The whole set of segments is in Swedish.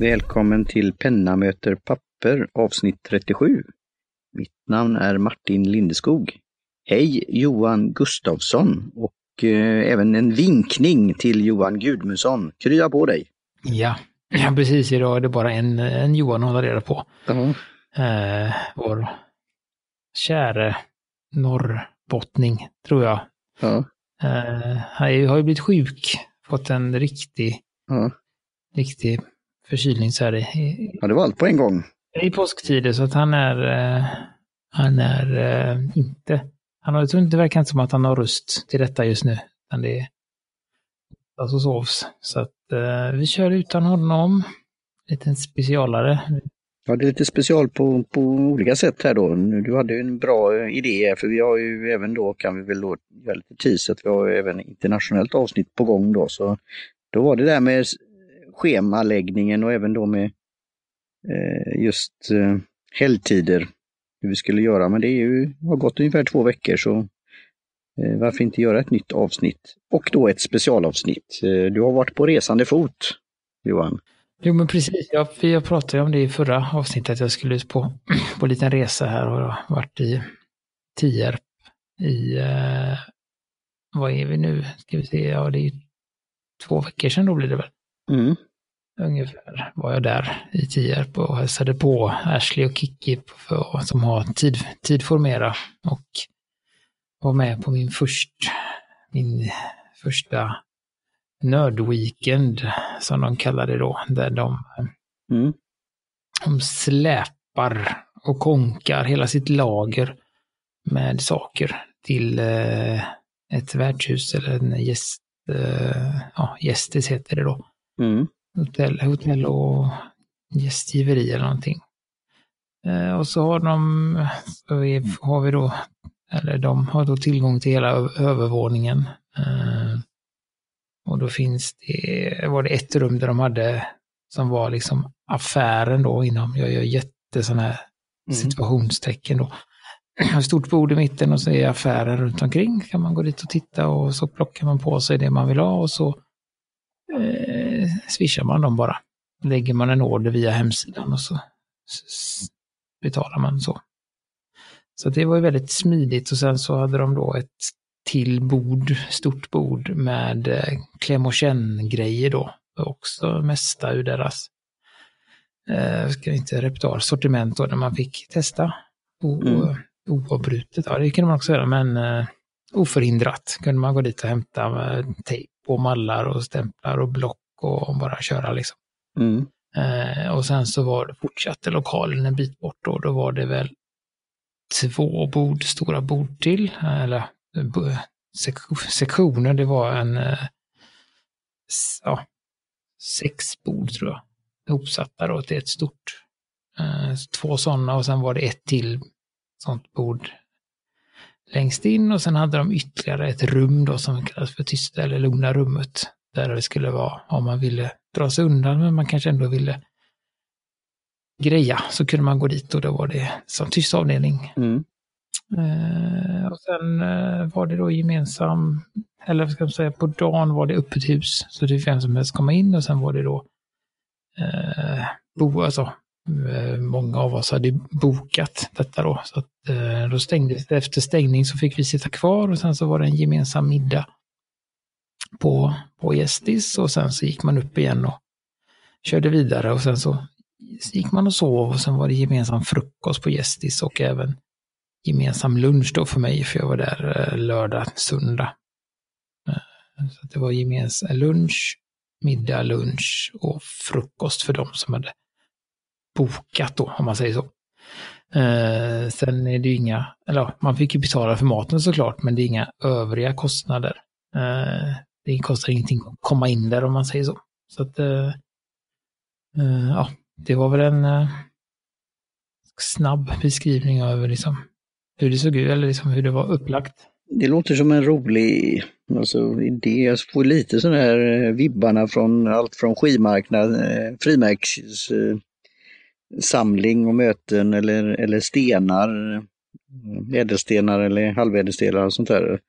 Välkommen till Penna möter papper avsnitt 37. Mitt namn är Martin Lindeskog. Hej Johan Gustafsson och eh, även en vinkning till Johan Gudmundsson. Krya på dig! Ja, ja precis. Idag är det bara en, en Johan att hålla reda på. Ja. Eh, vår käre norrbottning, tror jag. Ja. Eh, han har ju blivit sjuk, fått en riktig, Ja. riktig förkylning så här i, i, ja, det var allt på en gång. i påsktider, så att han är, eh, han är eh, inte, han har, det verkar inte som att han har röst till detta just nu, utan det är alltså sovs. Så att eh, vi kör utan honom, liten specialare. Ja, det är lite special på, på olika sätt här då. Du hade ju en bra eh, idé för vi har ju även då, kan vi väl då göra lite tease, att vi har ju även internationellt avsnitt på gång då. Så då var det där med schemaläggningen och även då med eh, just eh, helgtider, hur vi skulle göra. Men det är ju, har gått ungefär två veckor så eh, varför inte göra ett nytt avsnitt? Och då ett specialavsnitt. Eh, du har varit på resande fot, Johan. Jo men precis, jag, jag pratade om det i förra avsnittet, att jag skulle ut på, på en liten resa här och jag har varit i Tierp i, eh, vad är vi nu, ska vi se, ja det är två veckor sedan då blir det väl. Mm. Ungefär var jag där i Tierp och hälsade på Ashley och Kiki för, som har tid, Tidformera och var med på min först, min första nördweekend som de kallar det då, där de, Mm. de släpar och konkar hela sitt lager med saker till eh, ett värdshus eller en gäst, eh, ja, gästis heter det då Mm. Hotell, hotell och gästgiveri eller någonting. Eh, och så har de, så har vi då, eller de har då tillgång till hela övervåningen. Eh, och då finns det, var det ett rum där de hade, som var liksom affären då inom, jag gör jätte sådana här Mm. situationstecken då. Ett stort bord i mitten och så är affären runt omkring. Kan man gå dit och titta och så plockar man på sig det man vill ha och så eh, swishar man dem bara. Lägger man en order via hemsidan och så betalar man så. Så det var ju väldigt smidigt och sen så hade de då ett till bord, stort bord med eh, kläm och känn-grejer då. Också mesta ur deras, eh, ska inte repertoar, sortiment då, där man fick testa o- Mm. oavbrutet. Ja, det kunde man också göra, men eh, oförhindrat kunde man gå dit och hämta eh, tejp och mallar och stämplar och block och bara köra liksom. Mm. Eh, och sen så var det fortsatte lokalen en bit bort och då var det väl två bord, stora bord till, eller eh, sek- sektioner. Det var en, eh, ja, sex bord tror jag, ihopsatta då till ett stort. Eh, två sådana och sen var det ett till sånt bord längst in och sen hade de ytterligare ett rum då som kallas för tysta eller lugna rummet. Där det skulle vara om man ville dra sig undan men man kanske ändå ville greja så kunde man gå dit och då var det som tyst avdelning. Mm. Eh, och sen eh, var det då gemensam, eller vad ska man säga, på dagen var det öppet hus. Så det fick vem som helst komma in och sen var det då eh, bo, alltså, Eh, många av oss hade bokat detta då. Så att, eh, då stängdes det. Efter stängning så fick vi sitta kvar och sen så var det en gemensam middag på, på Gästis och sen så gick man upp igen och körde vidare och sen så gick man och sov och sen var det gemensam frukost på Gästis och även gemensam lunch då för mig, för jag var där eh, lördag, söndag. Så att det var gemensam lunch, middag, lunch och frukost för de som hade bokat då, om man säger så. Eh, sen är det ju inga, eller ja, man fick ju betala för maten såklart, men det är inga övriga kostnader. Eh, det kostar ingenting att komma in där om man säger så. Så att, eh, eh, ja, det var väl en eh, snabb beskrivning över liksom hur det såg ut, eller liksom hur det var upplagt. Det låter som en rolig alltså, idé. Jag får lite sådana här eh, vibbarna från allt från skivmarknad, eh, frimärks eh, samling och möten eller, eller stenar, ädelstenar eller halvädelstenar och sånt där.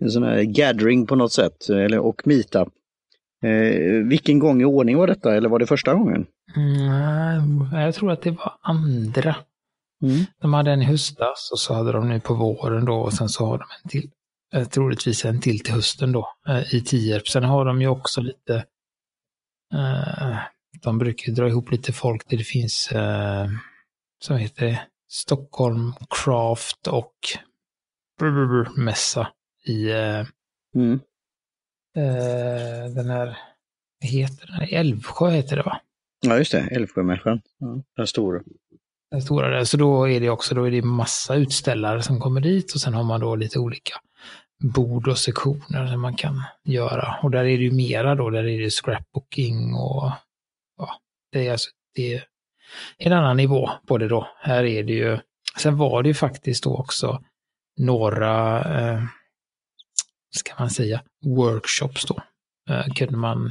En sån här gathering på något sätt, eller, och meetup. Eh, vilken gång i ordning var detta, eller var det första gången? Mm, jag tror att det var andra. Mm. De hade en i höstas och så hade de nu på våren då och sen så har de en till. Eh, troligtvis en till till hösten då eh, i Tierp. Sen har de ju också lite eh, de brukar dra ihop lite folk där det finns eh, som heter Stockholm Craft och mässa i eh, Mm. eh, den här, heter den? Älvsjö heter det va? Ja, just det. Älvsjömässan. Ja, den stora. Den stora där. Så då är det också, då är det massa utställare som kommer dit och sen har man då lite olika bord och sektioner som man kan göra. Och där är det ju mera då, där är det scrapbooking och det är alltså, det är en annan nivå på det då. Här är det ju, sen var det ju faktiskt då också några, eh, ska man säga, workshops då. Eh, kunde man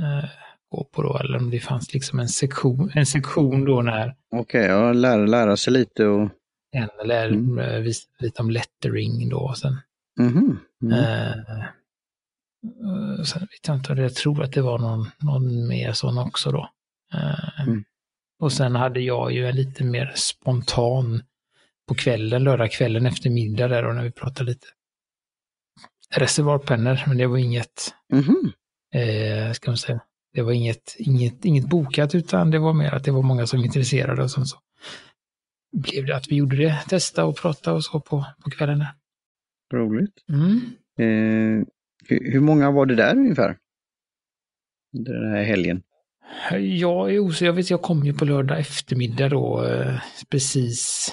eh, gå på då, eller om det fanns liksom en sektion, en sektion då när Okej, ja, lära, lära sig lite och... en eller Mm. eh, visa lite om lettering då och sen. Mm. Eh, eh, sen vet jag inte, jag tror att det var någon, någon mer sån också då. Eh, Mm. Och sen hade jag ju en lite mer spontan på kvällen, lördagskvällen efter middag där och när vi pratade lite reservoarpennor, men det var inget, Mhm. eh, ska man säga, det var inget, inget, inget bokat utan det var mer att det var många som var intresserade och sen så blev det att vi gjorde det, testa och prata och så på, på kvällen. Roligt. Mm. Eh, hur, hur många var det där ungefär? Under Den här helgen. Jag är osäker, jag vet jag kom ju på lördag eftermiddag då, eh, precis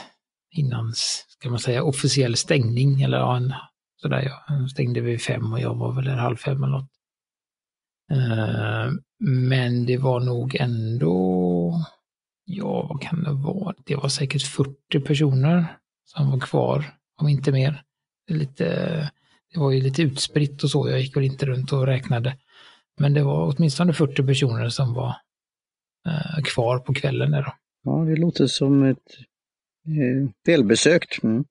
innan, ska man säga, officiell stängning. Eller ja, en, sådär, jag stängde vid fem och jag var väl där halv fem eller något. Eh, men det var nog ändå, ja vad kan det vara, det var säkert 40 personer som var kvar, om inte mer. Det, är lite, det var ju lite utspritt och så, jag gick väl inte runt och räknade. Men det var åtminstone 40 personer som var eh, kvar på kvällen där då. Ja, det låter som ett eh, välbesökt. Mm.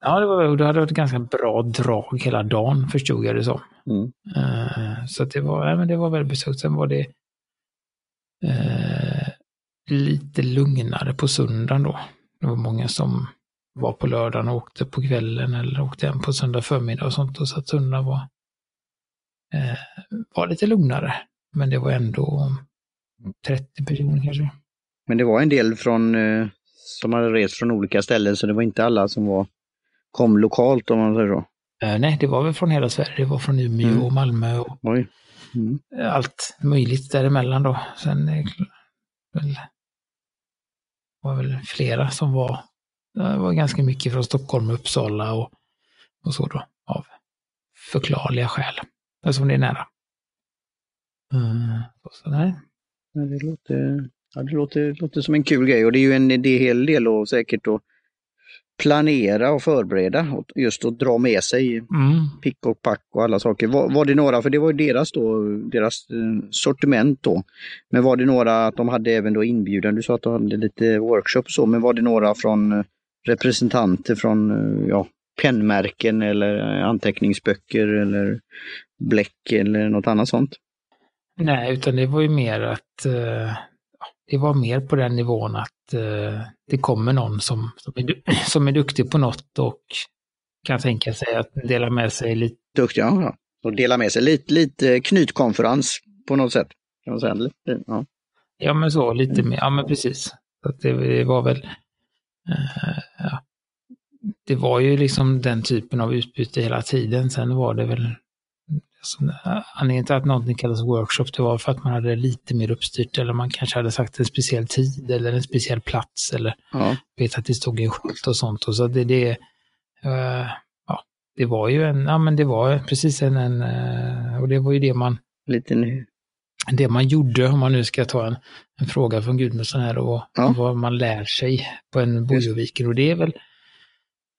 Ja, det, var, det hade varit ganska bra drag hela dagen förstod jag det som. Mm. Eh, så det var, ja, men det var välbesökt. Sen var det eh, lite lugnare på söndagen då. Det var många som var på lördagen och åkte på kvällen eller åkte hem på söndag förmiddag och sånt. Och så att söndagen var, eh, var lite lugnare. Men det var ändå 30 personer kanske. Men det var en del från, eh, som hade rest från olika ställen så det var inte alla som var, kom lokalt om man säger så. Eh, nej, det var väl från hela Sverige. Det var från Umeå Mm. och Malmö och. Mm. eh, allt möjligt däremellan då. Sen eh, väl, var väl flera som var, det var ganska mycket från Stockholm och Uppsala och, och så då, av förklarliga skäl. Eftersom det är nära. Mm, så, nej. Ja, det låter, ja, det låter, låter som en kul grej och det är ju en det är hel del och säkert att planera och förbereda och just att dra med sig Mm. pick och pack och alla saker. Var, var det några, för det var ju deras då, deras eh, sortiment då. Men var det några att de hade även då inbjudan, du sa att de hade lite workshop och så, men var det några från eh, representanter från eh, ja, pennmärken eller anteckningsböcker eller bläck eller något annat sånt? Nej, utan det var ju mer att eh, det var mer på den nivån att eh, det kommer någon som, som, är, som är duktig på något och kan tänka sig att dela med sig lite. Duktiga, ja. ja. Och dela med sig lite, lite knytkonferens på något sätt. Kan man säga. Lite, ja. Ja, men så lite mer. Ja, men precis. Så det, det var väl. Eh, ja. Det var ju liksom den typen av utbyte hela tiden. Sen var det väl. Alltså, anledningen till att någonting kallas workshop, det var för att man hade lite mer uppstyrt eller man kanske hade sagt en speciell tid eller en speciell plats eller Ja. vet att det stod en skylt och sånt. Och så det, det, eh, ja, det var ju en, ja men det var precis en, en och det var ju det man, Liten, det man gjorde, om man nu ska ta en, en fråga från Gudmundsson här, och Ja. vad man lär sig på en Bojoviken. Och det är väl,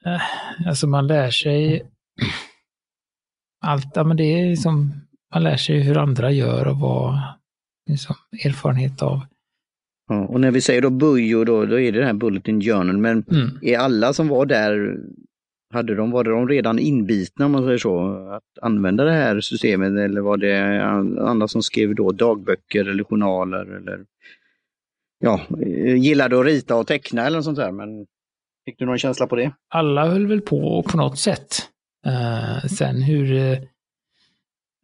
eh, alltså man lär sig allt, ja men det är som, man lär sig hur andra gör och vad, liksom, erfarenhet av. ja. Och när vi säger då Bujo då, då är det den här Bulletin Journal. Men Mm. är alla som var där, hade de, var de redan inbitna om man säger så, att använda det här systemet eller var det andra som skrev då dagböcker eller journaler eller ja, gillade att rita och teckna eller något sånt där. Men fick du någon känsla på det? Alla höll väl på på något sätt. Uh, sen hur,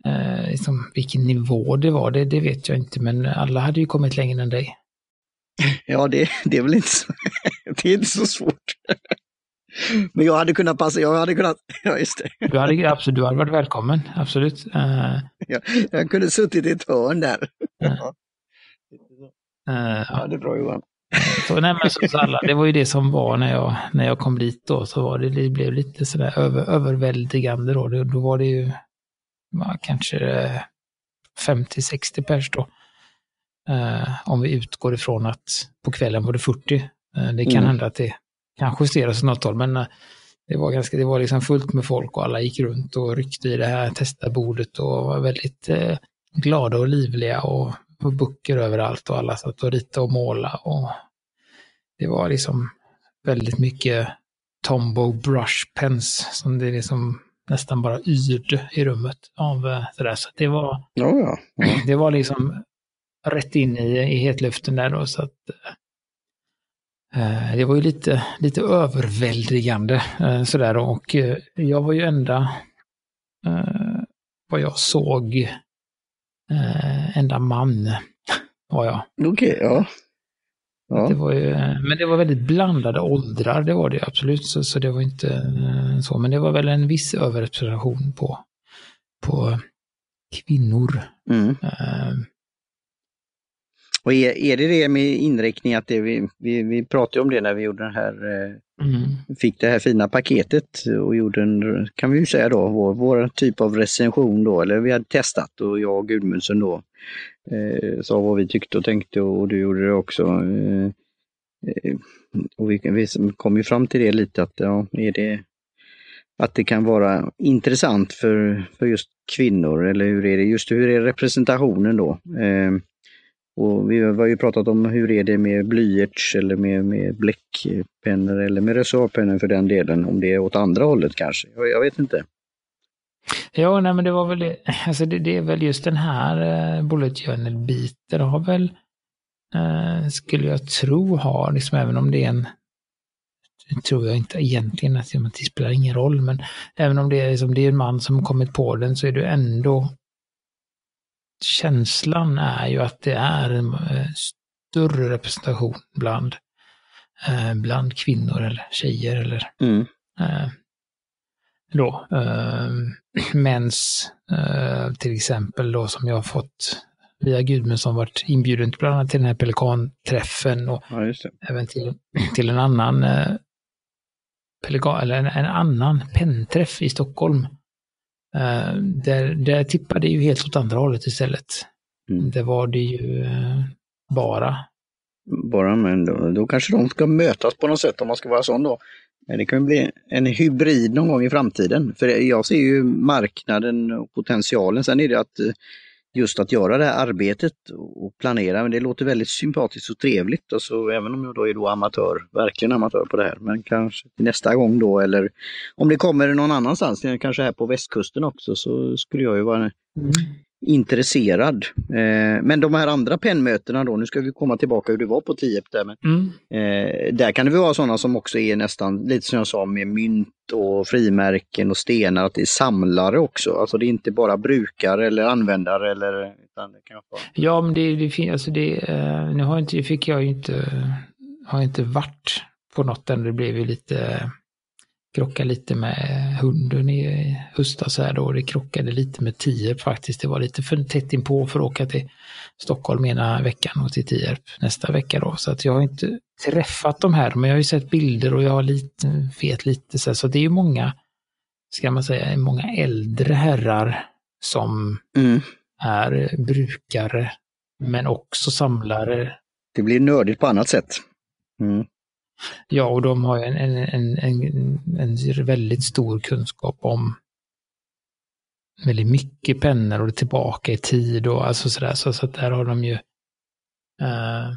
uh, liksom, vilken nivå det var, det, det vet jag inte, men alla hade ju kommit längre än dig. Ja, det, det är väl inte så, det är inte så svårt. Men jag hade kunnat passa, jag hade kunnat, ja just det. Du hade, absolut, du hade varit välkommen, absolut. Uh, ja, jag kunde suttit i ett hörn där. Uh, uh, ja, det är bra Johan. Så, nej, men så, så alla, det var ju det som var när jag, när jag kom dit då, så var det, det blev lite sådär över, överväldigande då. Det, då var det ju ja, kanske 50-60 pers då. om vi utgår ifrån att på kvällen var det 40. det kan mm. hända att det kan justeras åt något håll, men eh, det var, ganska, det var liksom fullt med folk och alla gick runt och ryckte i det här testarbordet och var väldigt eh, glada och livliga och, och böcker överallt och alla satt och ritade och målade. Och det var liksom väldigt mycket Tombow brush pens som det liksom nästan bara yrde i rummet av eh, sådär. Så det var, ja, ja. Ja. det var liksom rätt in i, i hetluften där då. Så att, eh, Eh, det var ju lite, lite överväldigande eh, sådär och eh, jag var ju enda, vad jag såg, enda man var jag. Okej, okay, ja. ja. Det var ju, men det var väldigt blandade åldrar, det var det absolut, så, så det var inte så, men det var väl en viss överrepresentation på, på kvinnor. Mm. Och är, är det det med inriktning att det vi, vi, vi pratade om det när vi gjorde den här, eh, mm. fick det här fina paketet och gjorde en, kan vi ju säga då, vår, vår typ av recension då, eller vi hade testat och jag och Gudmundsen då eh, sa vad vi tyckte och tänkte och du gjorde det också. Eh, eh, och vi, vi kom ju fram till det lite att ja, är det att det kan vara intressant för, för just kvinnor eller hur är det, just hur är representationen då? Eh, och vi har ju pratat om hur är det med blyerts eller med, med bläckpennor eller med reservpennor för den delen, om det är åt andra hållet kanske. Jag, jag vet inte. Ja, nej men det var väl det, alltså det, det är väl just den här eh, bullet journal-biten har väl, eh, skulle jag tro har, liksom även om det är en, det tror jag inte egentligen, att det spelar ingen roll, men även om det är, liksom, det är en man som kommit på den så är det ändå känslan är ju att det är en eh, större representation bland, eh, bland kvinnor eller tjejer eller mm. eh, då, eh, mäns till exempel då som jag har fått via Gudmundsson varit inbjuden bland annat till den här pelikanträffen och ja, även till, till en annan pelikan, eller en, en annan pennträff i Stockholm Uh, där, där tippade det ju helt åt andra hållet istället. Mm. Det var det ju uh, bara. Bara, men då, då, kanske de ska mötas på något sätt om man ska vara sån då. Det kan bli en hybrid någon gång i framtiden. För jag ser ju marknaden och potentialen. Sen är det att eh, just att göra det här arbetet och planera, men det låter väldigt sympatiskt och trevligt. Alltså, även om jag då är då amatör, verkligen amatör på det här, men kanske till nästa gång då eller om det kommer någon annanstans, kanske här på västkusten också, så skulle jag ju vara mm intresserad. Eh, men de här andra pennmötena då, nu ska vi komma tillbaka hur det var på Tierp där. Men, mm. eh, där kan det vara sådana som också är nästan, lite som jag sa, med mynt och frimärken och stenar, att det är samlare också. Alltså det är inte bara brukare eller användare eller... Utan det kan vara... Ja, men det, det finns, alltså det, eh, nu har inte, fick jag ju inte, har inte varit på något än, det blev ju lite krockade lite med hunden i höstas här då. Det krockade lite med Tierp faktiskt. Det var lite för tätt inpå för att åka till Stockholm ena veckan och till Tierp nästa vecka då. Så att jag har inte träffat de här, men jag har ju sett bilder och jag har lite, vet lite så, så det är ju många, ska man säga, många äldre herrar som mm. är brukare, men också samlare. Det blir nördigt på annat sätt. Mm. Ja, och de har en, en, en, en, väldigt stor kunskap om väldigt mycket pennor och tillbaka i tid och alltså sådär. Så, så där har de ju uh,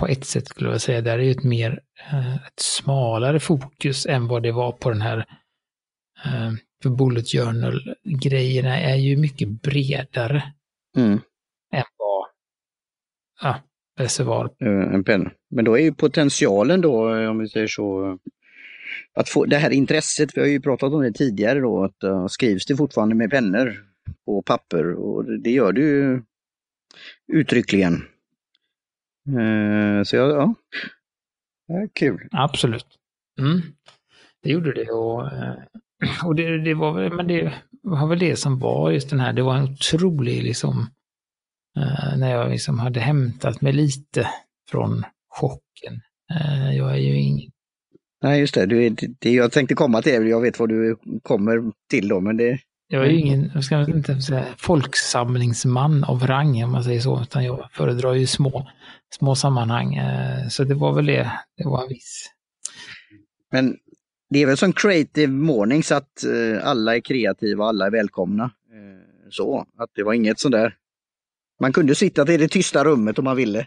på ett sätt skulle jag säga, där är ett mer, eh, ett smalare fokus än vad det var på den här eh, för Bullet Journal-grejerna är ju mycket bredare Mm. än vad ja, reservoar. Eh, En penna. Men då är ju potentialen då, eh, om vi säger så, att få det här intresset, vi har ju pratat om det tidigare då, att uh, skrivs det fortfarande med pennor på papper och det- det gör det ju uttryckligen. Eh, så ja, ja. ja kul. Absolut. Mm. Det gjorde det och, eh, och det, det var väl, men det var väl det som var just den här, det var en otrolig liksom, eh, när jag liksom hade hämtat mig lite från chocken. Eh, jag är ju ingen, Nej, just det. Du, det jag tänkte komma till, jag vet vad du kommer till då, men det... jag är ju ingen, jag ska inte säga folksamlingsman av rang om man säger så, utan jag föredrar ju små, små sammanhang. Eh, så det var väl det, det var en viss Men det är väl som creative mornings att alla är kreativa, alla är välkomna. Så, att det var inget sådär. Man kunde sitta i det tysta rummet om man ville.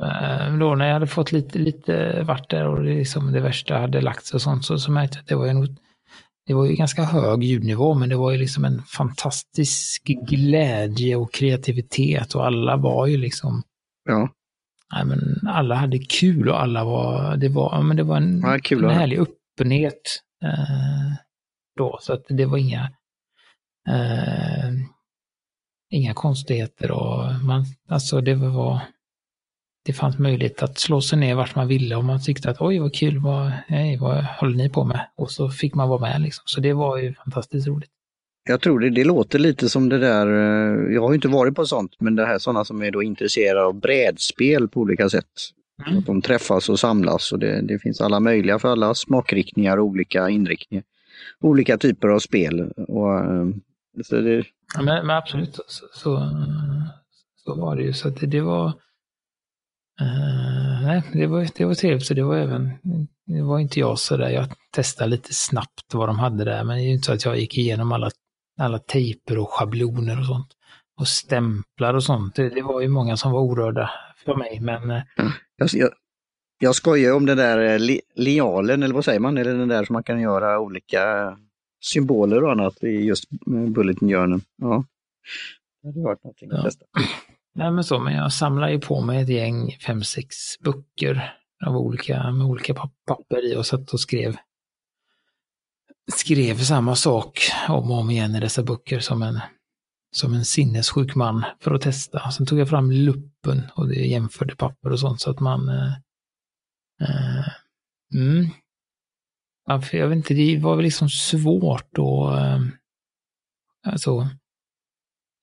Eh, Då när jag hade fått lite, lite vart där och det, liksom det värsta hade lagts och sånt så, så märkte jag att det var nog, det var ju ganska hög ljudnivå men det var ju liksom en fantastisk glädje och kreativitet och alla var ju liksom, Ja, nej men alla hade kul och alla var, det var, men det var en, Ja, kul en härlig öppenhet eh, då. Så att det var inga eh, inga konstigheter och man, alltså det var det fanns möjlighet att slå sig ner vart man ville om man tyckte att oj vad kul, vad, hej, vad håller ni på med? Och så fick man vara med liksom. Så det var ju fantastiskt roligt. jag tror det, det låter lite som det där, eh, jag har ju inte varit på sånt, men det här sådana som är då intresserade av brädspel på olika sätt. Mm. Att de träffas och samlas och det, det finns alla möjliga för alla smakriktningar och olika inriktningar. Olika typer av spel. Och, eh, så det, Ja, men, men absolut, så, så, så var det ju. Så att det, det var eh, nej, det var, det var trevligt. Så det var även, det var inte jag så där, jag testade lite snabbt vad de hade där, men det är ju inte så att jag gick igenom alla, alla tejper och schabloner och sånt. Och stämplar och sånt. Det, det var ju många som var orörda för mig, men eh, mm. Jag, jag, jag skojar om den där eh, li, lialen, eller vad säger man, eller den där som man kan göra olika symboler och annat i just eh, Bulletin-hjörnen. Ja. Det hade varit någonting att Ja. testa. Nej men så, men jag samlar ju på mig ett gäng, fem, sex böcker av olika, med olika pap- papper i och satt och skrev skrev samma sak om och om igen i dessa böcker som en, som en sinnessjuk man för att testa. Sen tog jag fram luppen och det jämförde papper och sånt så att man eh, eh, mm. Ja, för jag vet inte, det var väl liksom svårt att eh, alltså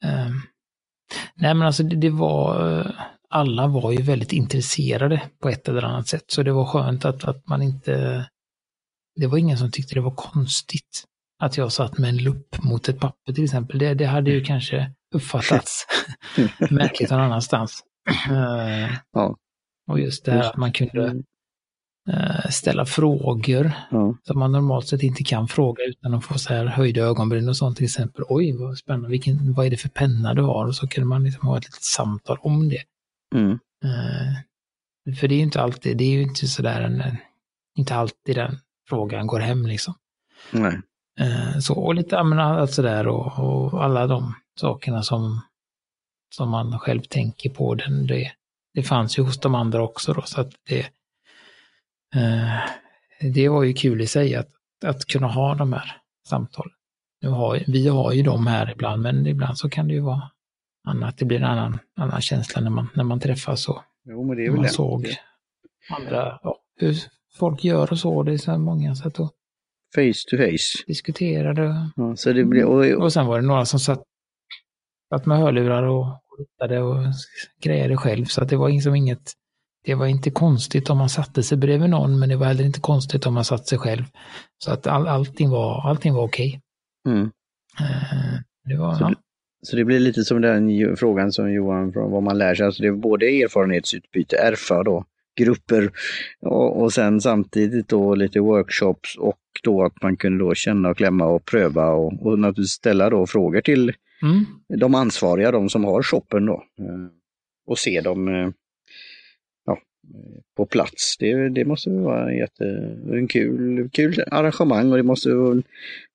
eh, Nej men alltså det, det var, eh, alla var ju väldigt intresserade på ett eller annat sätt. Så det var skönt att, att man inte, det var ingen som tyckte det var konstigt att jag satt med en lupp mot ett papper till exempel. Det, det hade ju kanske uppfattats märkligt någon annanstans. Eh, Ja. Och just det här att man kunde eh, ställa frågor Ja. som man normalt sett inte kan fråga utan att få så här höjda ögonbryn och sånt till exempel. Oj, vad spännande, Vilken, vad är det för penna du har? Och så kunde man liksom ha ett litet samtal om det. Mm. Eh, för det är ju inte alltid, det är ju inte sådär en, en- inte alltid den frågan går hem liksom. Nej. Eh, så, och lite men allt sådär och, och alla de sakerna som, som man själv tänker på, den, det, det fanns ju hos de andra också då, så att det, eh, det var ju kul i sig att, att kunna ha de här samtalen. Nu har, vi har ju dem här ibland, men ibland så kan det ju vara annat. Det blir en annan, annan känsla när man, när man träffas och Jo, men det är väl man det. såg andra, ja, hur folk gör och så. Det är så många sätt att Face to face. diskutera det. Ja, så det blir, och, och, sen var det några som satt, satt med hörlurar och och grejade själv. Så att det var liksom inget, det var inte konstigt om man satte sig bredvid någon, men det var heller inte konstigt om man satte sig själv. Så att all, allting var, allting var okej. mm. Eh, Det var, Så ja. Så det blir lite som den frågan som Johan, från vad man lär sig. Alltså det är både erfarenhetsutbyte, ERFA då, grupper och, och sen samtidigt då lite workshops och då att man kunde då känna och klämma och pröva och, och naturligtvis ställa då frågor till Mm, de ansvariga, de som har shoppen då. eh, Och se dem, eh, på plats. Det, det måste vara en, jätte, en kul, kul arrangemang och det måste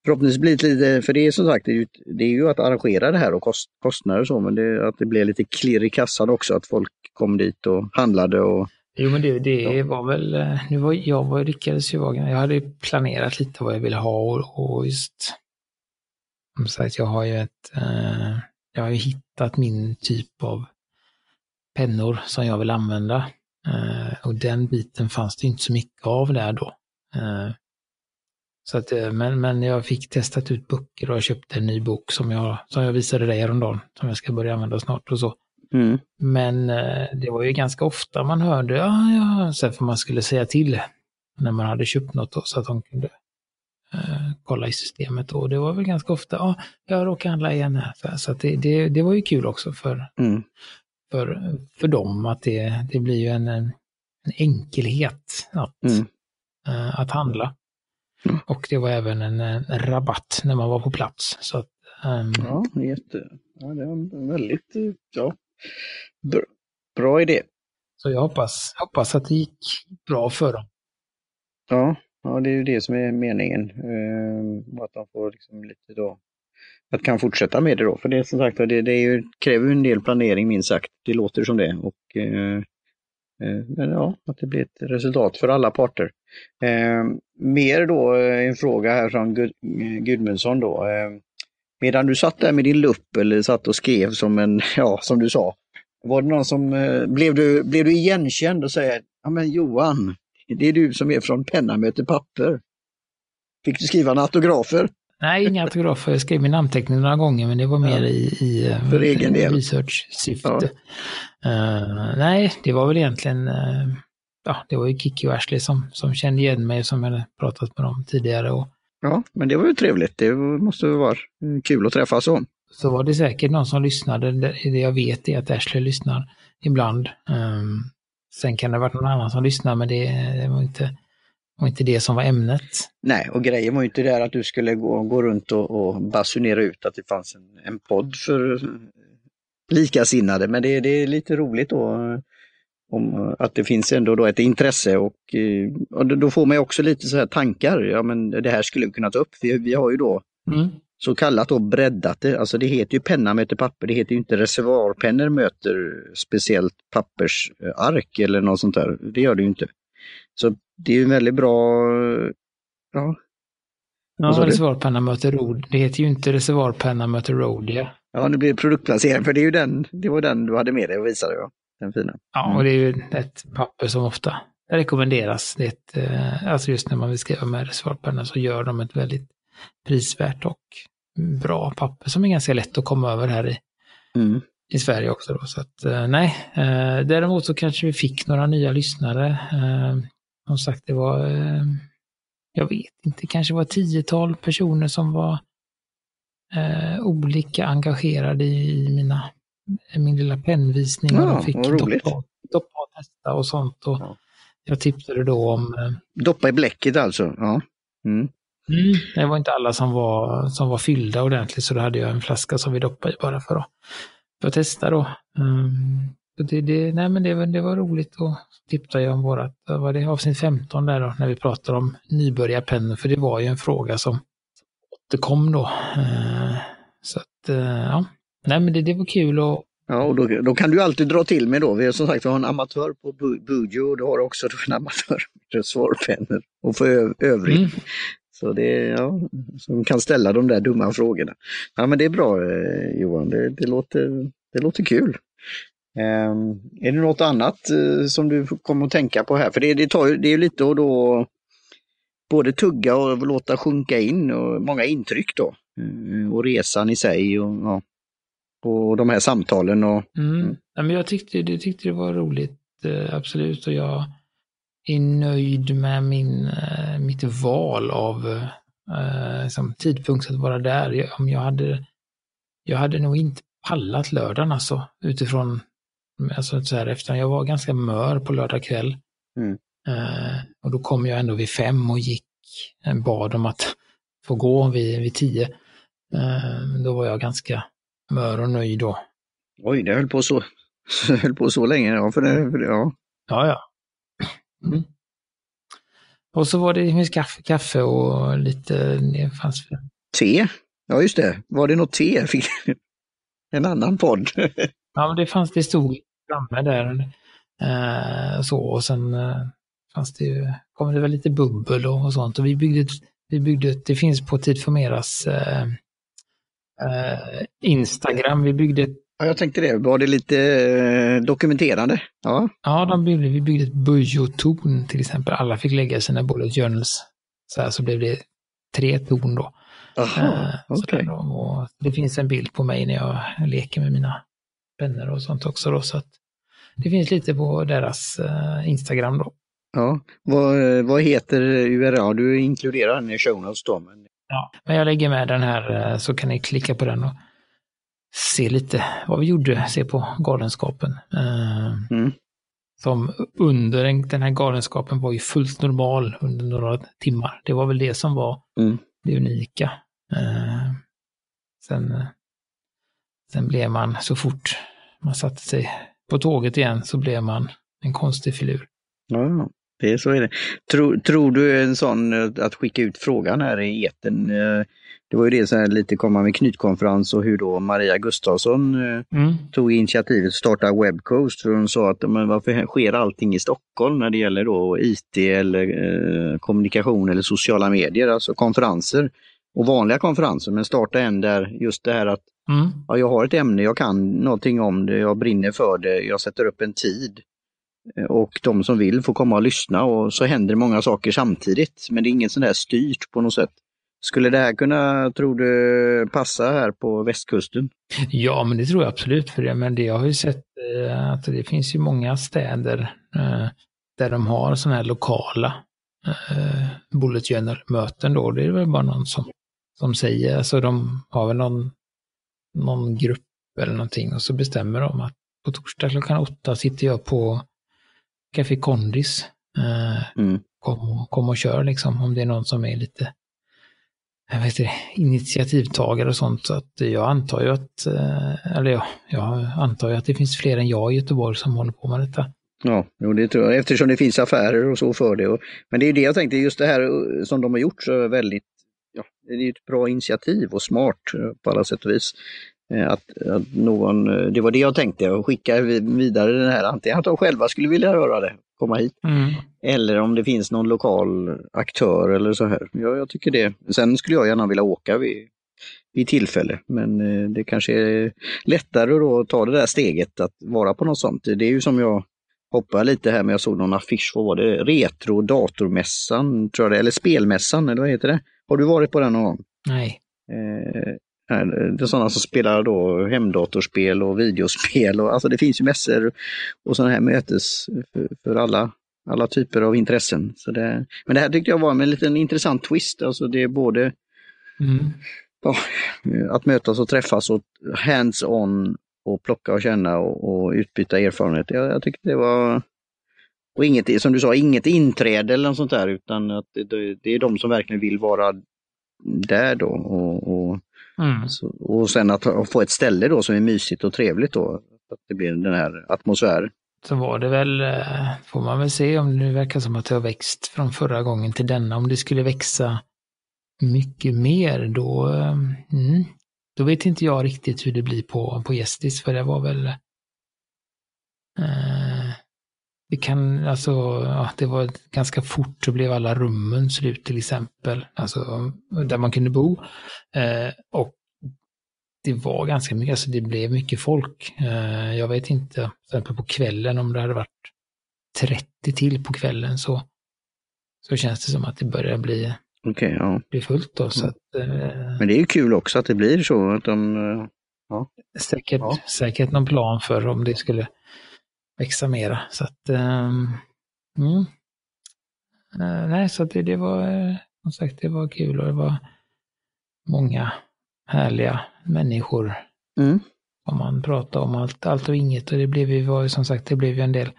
förhoppningsvis bli lite, för det är som sagt, det är ju, det är ju att arrangera det här och kost, kostnader och så, men det, att det blir lite klirr i kassan också, att folk kom dit och handlade och Jo men det, det ja. var väl, eh, nu var jag var, lyckades ju vara, jag hade planerat lite vad jag ville ha och, och just, som sagt jag har ju ett, eh, jag har ju hittat min typ av pennor som jag vill använda. Eh, och den biten fanns det inte så mycket av där då. Eh, så att, eh, men, men jag fick testat ut böcker och jag köpte en ny bok som jag, som jag visade dig häromdagen, som jag ska börja använda snart och så. Mm. Men det var ju ganska ofta man hörde, ja, ja, så för man skulle säga till när man hade köpt något då, så att de kunde eh, kolla i systemet. Och det var väl ganska ofta, ja, jag råkar handla igen här. Så att det, det, det var ju kul också för, mm för, för dem att det, det blir ju en, en enkelhet att, mm. uh, att handla. Mm. Och det var även en, en, rabatt när man var på plats. Så att, um... Ja, jätte, ja, det var en väldigt ja, bra, bra idé. Så jag hoppas, hoppas att det gick bra för dem. Ja, ja det är ju det som är meningen. Uh, att de får liksom lite då att kan fortsätta med det då. För det som sagt det, det ju, kräver en del planering minst sagt. Det låter som det. Och, eh, eh, men ja, att det blir ett resultat för alla parter. Eh, mer då eh, en fråga här från Gud, eh, Gudmundsson då. Eh, medan du satt där med din lupp eller satt och skrev som en, ja som du sa. Var det någon som, eh, blev, du, blev du igenkänd och säger, ja men Johan, det är du som är från Penna möter papper. Fick du skriva autografer? Nej, inga autografer. Jag skrev min namnteckning några gånger, men det var mer i, i För egen del. research-syfte. Ja. Uh, nej, det var väl egentligen, uh, ja, det var ju Kiki och Ashley som, som kände igen mig, som jag hade pratat med dem tidigare. Och, ja, men det var ju trevligt. Det måste vara kul att träffas om. Så var det säkert någon som lyssnade. Det jag vet är att Ashley lyssnar ibland. Um, sen kan det ha varit någon annan som lyssnar, men det, det var inte och inte det som var ämnet. Nej, och grejen var ju inte där att du skulle gå, gå runt och, och basunera ut att det fanns en, en podd för likasinnade, men det, det är lite roligt då om att det finns ändå då ett intresse och, och då får man också lite så här tankar, ja men det här skulle vi kunna ta upp. Vi, vi har ju då mm. så kallat då breddat det, alltså det heter ju penna möter papper, det heter ju inte reservoarpennor möter speciellt pappersark eller något sånt där, det gör det ju inte. Så det är ju väldigt bra, ja. Ja, reservoarpenna möter rod. Det heter ju inte reservoarpenna möter rodia. Ja, nu blir det produktplacering, för det, är ju den, det var den du hade med dig och visade. Ja. Den fina. Ja, och det är ju ett papper som ofta rekommenderas. Det ett, eh, alltså just när man vill skriva med reservoarpenna så gör de ett väldigt prisvärt och bra papper som är ganska lätt att komma över här i, mm. i Sverige också. Då. Så att, eh, nej, eh, däremot så kanske vi fick några nya lyssnare. Som sagt, det var, eh, jag vet inte, kanske var tiotal personer som var eh, olika engagerade i mina, min lilla pennvisning. Ja, och de fick doppa, doppa och testa och sånt. Och ja. Jag tipsade då om... Eh, doppa i bläcket alltså? Ja. Mm. Mm, det var inte alla som var, som var fyllda ordentligt så då hade jag en flaska som vi doppade i bara för att, för att testa då. Um, det, det, nej men det, det var roligt tipsade jag om vårat, var det avsnitt 15 där då, när vi pratade om nybörjarpennor, för det var ju en fråga som återkom då. Eh, så att, eh, ja, nej men det, det var kul och Ja, och då, då kan du alltid dra till med då. Vi har som sagt vi har en amatör på Bujo och du har också en amatör med svarpennor och för övrigt. Mm. Så det ja, som kan ställa de där dumma frågorna. Ja men det är bra eh, Johan, det, det, låter, det låter kul. Ehm, är det något annat eh, som du kommer att tänka på här? För det, det, tar ju, det är lite att då både tugga och låta sjunka in och många intryck då. Eh, och resan i sig och, ja, och de här samtalen. Och, mm. mm. Ja, men jag tyckte, jag tyckte det var roligt, eh, absolut. Och jag är nöjd med min, mitt val av liksom, tidpunkt att vara där. Om jag hade, jag hade nog inte pallat lördagen alltså, utifrån alltså så här efter, jag var ganska mör på lördag kväll. Mm. Uh, och då kom jag ändå vid fem och gick, eh, bad om att få gå vid, vid tio. Uh, då var jag ganska mör och nöjd då. Oj, det höll på så, höll på så länge. Ja, för det, för det, ja. ja, ja. Mm. Och så var det kaffe, kaffe och lite, det fanns Te? Ja just det, var det något te? En annan podd? ja, men det fanns, det stod framme där. Eh, så och sen eh, fanns det ju, kom det väl lite bubbel och, och sånt och vi byggde, vi byggde, det finns på Tid Formeras eh, eh, Instagram, vi byggde Ja, jag tänkte det. Var det lite eh, dokumenterande? Ja. Ja, de byggde, vi byggde ett bujotorn till exempel. Alla fick lägga sina bullet journals. Så här så blev det tre torn då. Aha, Eh, sådär då. Och det finns en bild på mig när jag leker med mina vänner och sånt också då. Så att det finns lite på deras eh, Instagram då. Ja. Vad, eh, vad heter URA? Du inkluderar den i show notes då. Men... Ja, men jag lägger med den här eh, så kan ni klicka på den och se lite vad vi gjorde, se på galenskapen. Mm. Som under den, här galenskapen var ju fullt normal under några timmar. Det var väl det som var Mm. det unika. Sen, sen blev man, så fort man satte sig på tåget igen, så blev man en konstig filur. Ja, det är så är det. Tror, tror du en sån eh, att skicka ut frågan här i etern? eh, Det var ju det här lite komma med knytkonferens och hur då Maria Gustafsson eh, Mm. tog initiativet att starta Webcoast. För hon sa att men varför sker allting i Stockholm när det gäller då IT eller eh, kommunikation eller sociala medier, alltså konferenser. Och vanliga konferenser, men starta en där just det här att Mm. ja, jag har ett ämne, jag kan någonting om det, jag brinner för det, jag sätter upp en tid. Eh, Och de som vill får komma och lyssna och så händer många saker samtidigt. Men det är inget sånt där styrt på något sätt. Skulle det här kunna, tror du, passa här på västkusten? Ja, men det tror jag absolut för det. Men det jag har ju sett eh, att det finns ju många städer eh, där de har sådana här lokala eh, bullet journal-möten då. Det är väl bara någon som, som säger, alltså de har väl någon, någon grupp eller någonting och så bestämmer de att på torsdag klockan åtta sitter jag på Café Kondis. Eh, Mm. kom, och, kom och kör liksom om det är någon som är lite jag vet inte, initiativtagare och sånt. Så att jag antar ju att, eh, eller ja, jag antar ju att det finns fler än jag i Göteborg som håller på med detta. Ja, jo, det tror jag, eftersom det finns affärer och så för det. Men det är ju det jag tänkte, just det här eh, som de har gjort så väldigt, det är ett bra initiativ och smart eh, på alla sätt och vis. Eh, Att, att någon, eh, det var det jag tänkte, att skicka vi- vidare den här, antingen att de själva skulle vilja göra det, komma hit, eller om det finns någon lokal aktör eller så här. Ja, jag tycker det. Sen skulle jag gärna vilja åka vid, vid tillfälle, men det kanske är lättare då att ta det där steget att vara på något sånt. Det är ju som jag hoppar lite här, men jag såg någon affisch, vad var det? Retro datormässan, tror jag det, eller spelmässan, eller vad heter det? Har du varit på den någon gång? Nej. Eh, det är sådana som spelar då hemdatorspel och videospel. Och, alltså det finns ju mässor och sådana här mötes för, för alla, alla typer av intressen. Så det, men det här tyckte jag var en liten intressant twist. Alltså det är både Mm. ja, att mötas och träffas och hands-on och plocka och känna och, och utbyta erfarenhet. Jag, jag tyckte det var och inget, som du sa, inget inträde eller något sånt där utan att det, det, är de som verkligen vill vara där då. Och, och, Mm. så, och sen att ha- få ett ställe då som är mysigt och trevligt då. Att det blir den här atmosfären. Så var det väl, eh, får man väl se om det nu verkar som att det har växt från förra gången till denna. Om det skulle växa mycket mer då, eh, mm, då vet inte jag riktigt hur det blir på, på Gästis, för det var väl eh, det kan, alltså, ja, det var ganska fort så blev alla rummen slut till exempel, alltså där man kunde bo. Eh, och det var ganska mycket, alltså det blev mycket folk. Eh, jag vet inte, till exempel på kvällen om det hade varit 30 till på kvällen så, så känns det som att det börjar bli, Okej, ja. bli fullt då. Så Mm. att, eh, Men det är ju kul också att det blir så. Att de, eh, säkert, Ja. säkert någon plan för om det skulle växa mera. Så att, ehm, mm. Eh, nej, så det, det var, eh, som sagt, det var kul och det var många härliga människor mm. om man pratar om allt, allt och inget. Och det blev ju, var ju som sagt, det blev ju en del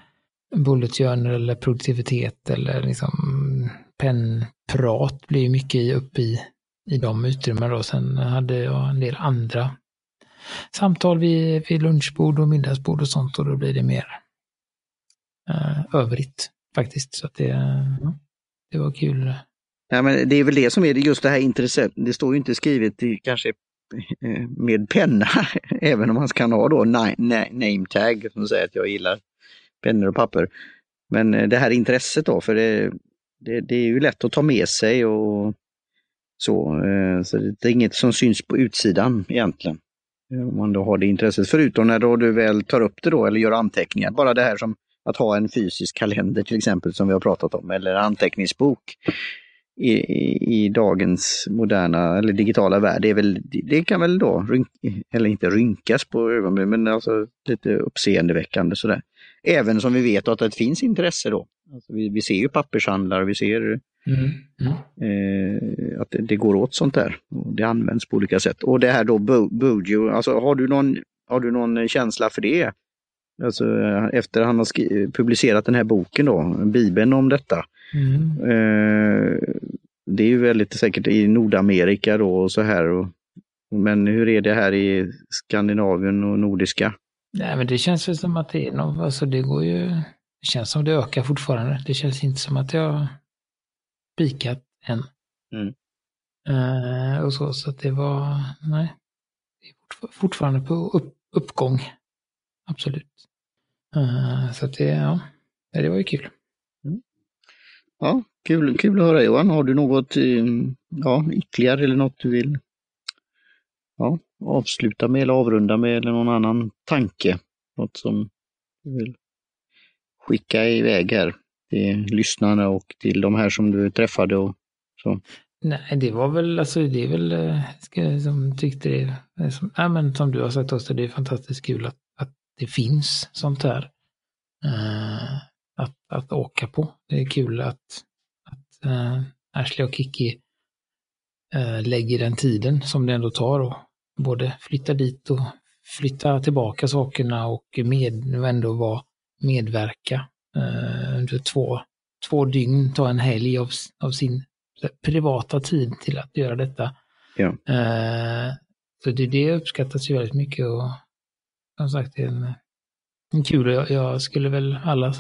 bullet journal eller produktivitet eller liksom pennprat blir ju mycket i, upp i, i de utrymmen då. Sen hade jag en del andra samtal vid, vid lunchbord och middagsbord och sånt och då blir det mer Eh, övrigt faktiskt. Så att det, ja, det var kul. Ja, men det är väl det som är just det här intresset. Det står ju inte skrivet i, kanske eh, med penna, även om man kan ha då name tag som säger att jag gillar pennor och papper. Men eh, det här intresset då, för det, det, det är ju lätt att ta med sig och så. Så det är inget som syns på utsidan egentligen. Om man då har det intresset. Förutom när då du väl tar upp det då eller gör anteckningar. Bara det här som att ha en fysisk kalender till exempel som vi har pratat om eller anteckningsbok i, i, i dagens moderna eller digitala värld. Det, är väl, det kan väl då, rynk, eller inte rynkas på ögonbrynen, men alltså lite uppseendeväckande sådär. Även som vi vet att det finns intresse då. Alltså vi, vi ser ju pappershandlar, vi ser mm. Mm. Eh, att det, det, går åt sånt där. Och det används på olika sätt. Och det här då Bojo, alltså har du någon, har du någon känsla för det? Alltså efter han har publicerat den här boken då, Bibeln om detta. Mm. Eh, det är ju väldigt säkert i Nordamerika då och så här. Och, men hur är det här i Skandinavien och nordiska? Nej, men det känns väl som att det är något, alltså det går ju, det känns som det ökar fortfarande. Det känns inte som att har spikat än. Mm. Uh, och så, så att det var, nej, det är fortfarande på upp, uppgång. Absolut. Uh, så det, ja, det var ju kul. Mm. Ja, kul, kul att höra Johan. Har du något eh, ja, ytterligare eller något du vill ja, avsluta med eller avrunda med eller någon annan tanke? Något som du vill skicka iväg här till lyssnarna och till de här som du träffade och så? Nej, det var väl, alltså det är väl, eh, ska, som tyckte det, eh, som, ja, men som du har sagt också, det är fantastiskt kul att det finns sånt här. Uh, att, att åka på. Det är kul att, att uh, Ashley och Kiki uh, lägger den tiden som det ändå tar och både flytta dit och flytta tillbaka sakerna och med, ändå vara medverka uh, under två, två dygn, ta en helg av, av sin privata tid till att göra detta. Ja. Uh, så det, det uppskattas ju väldigt mycket och som sagt det en, en kul jag, jag skulle väl alla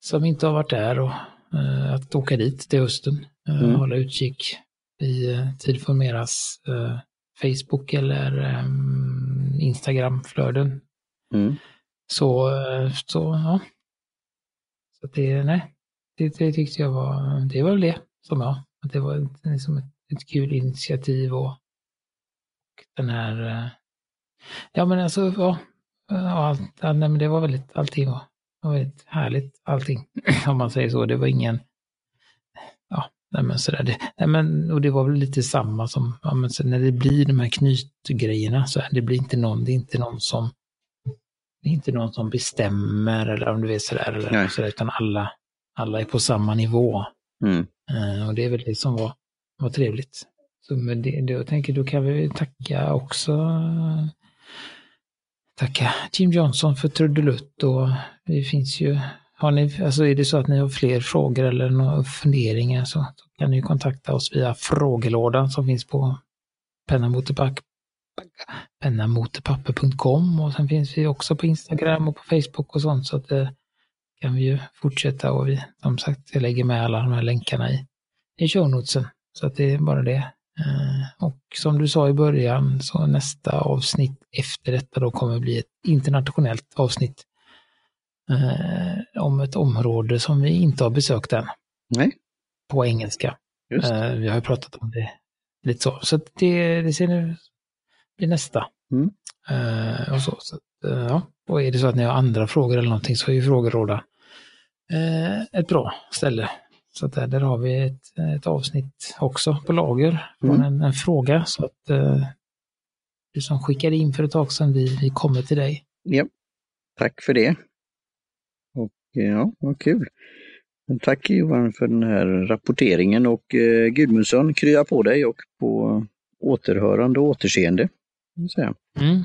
som inte har varit där och uh, att åka dit till hösten, uh, mm. hålla utkik i uh, Tidformeras uh, Facebook eller um, Instagram-flöden. Mm. Så, så ja. Så det, nej, det, det tyckte jag var, det var väl det som jag, det var liksom ett, ett kul initiativ och, och den här, ja men alltså, ja, ja allt, ja, nej, men det var väldigt, allting var, var väldigt härligt allting, om man säger så. Det var ingen, ja, nej men sådär, det, nej men, och det var väl lite samma som, ja, men så när det blir de här knytgrejerna, så här, det blir inte någon, det är inte någon som det är inte någon som bestämmer eller om du vet sådär, eller sådär utan alla, alla är på samma nivå. Mm. Uh, och det är väl det som var, var trevligt. Så med det, då tänker då kan vi tacka också tacka Jim Johnson för trudelutt och det finns ju, har ni, alltså är det så att ni har fler frågor eller några funderingar så, kan ni kontakta oss via frågelådan som finns på pennamotepapper.com och sen finns vi också på Instagram och på Facebook och sånt så att det kan vi ju fortsätta och vi, som sagt, jag lägger med alla de här länkarna i, i shownotesen. Så att det är bara det. Eh, och som du sa i början så nästa avsnitt efter detta då kommer bli ett internationellt avsnitt eh, om ett område som vi inte har besökt än. Nej. På engelska. Eh, vi har ju pratat om det lite så. Så det, det ser nu blir nästa. Mm. Eh, och så, så eh, ja. Och är det så att ni har andra frågor eller någonting så är ju frågelådan eh, ett bra ställe så där, där har vi ett, ett avsnitt också på lager mm. en, en, fråga. Så att eh, du som skickade in för ett tag sedan, vi, vi kommer till dig. Ja, tack för det. Och ja, vad kul. Tack Johan för den här rapporteringen och eh, Gudmundsson, krya på dig och på återhörande och återseende. Mm.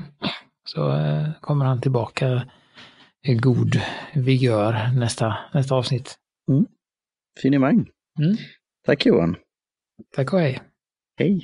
Så eh, kommer han tillbaka i god vigör nästa, nästa avsnitt. Mm. Finemang. Mm. Tack Johan. Tack och hej. Hej.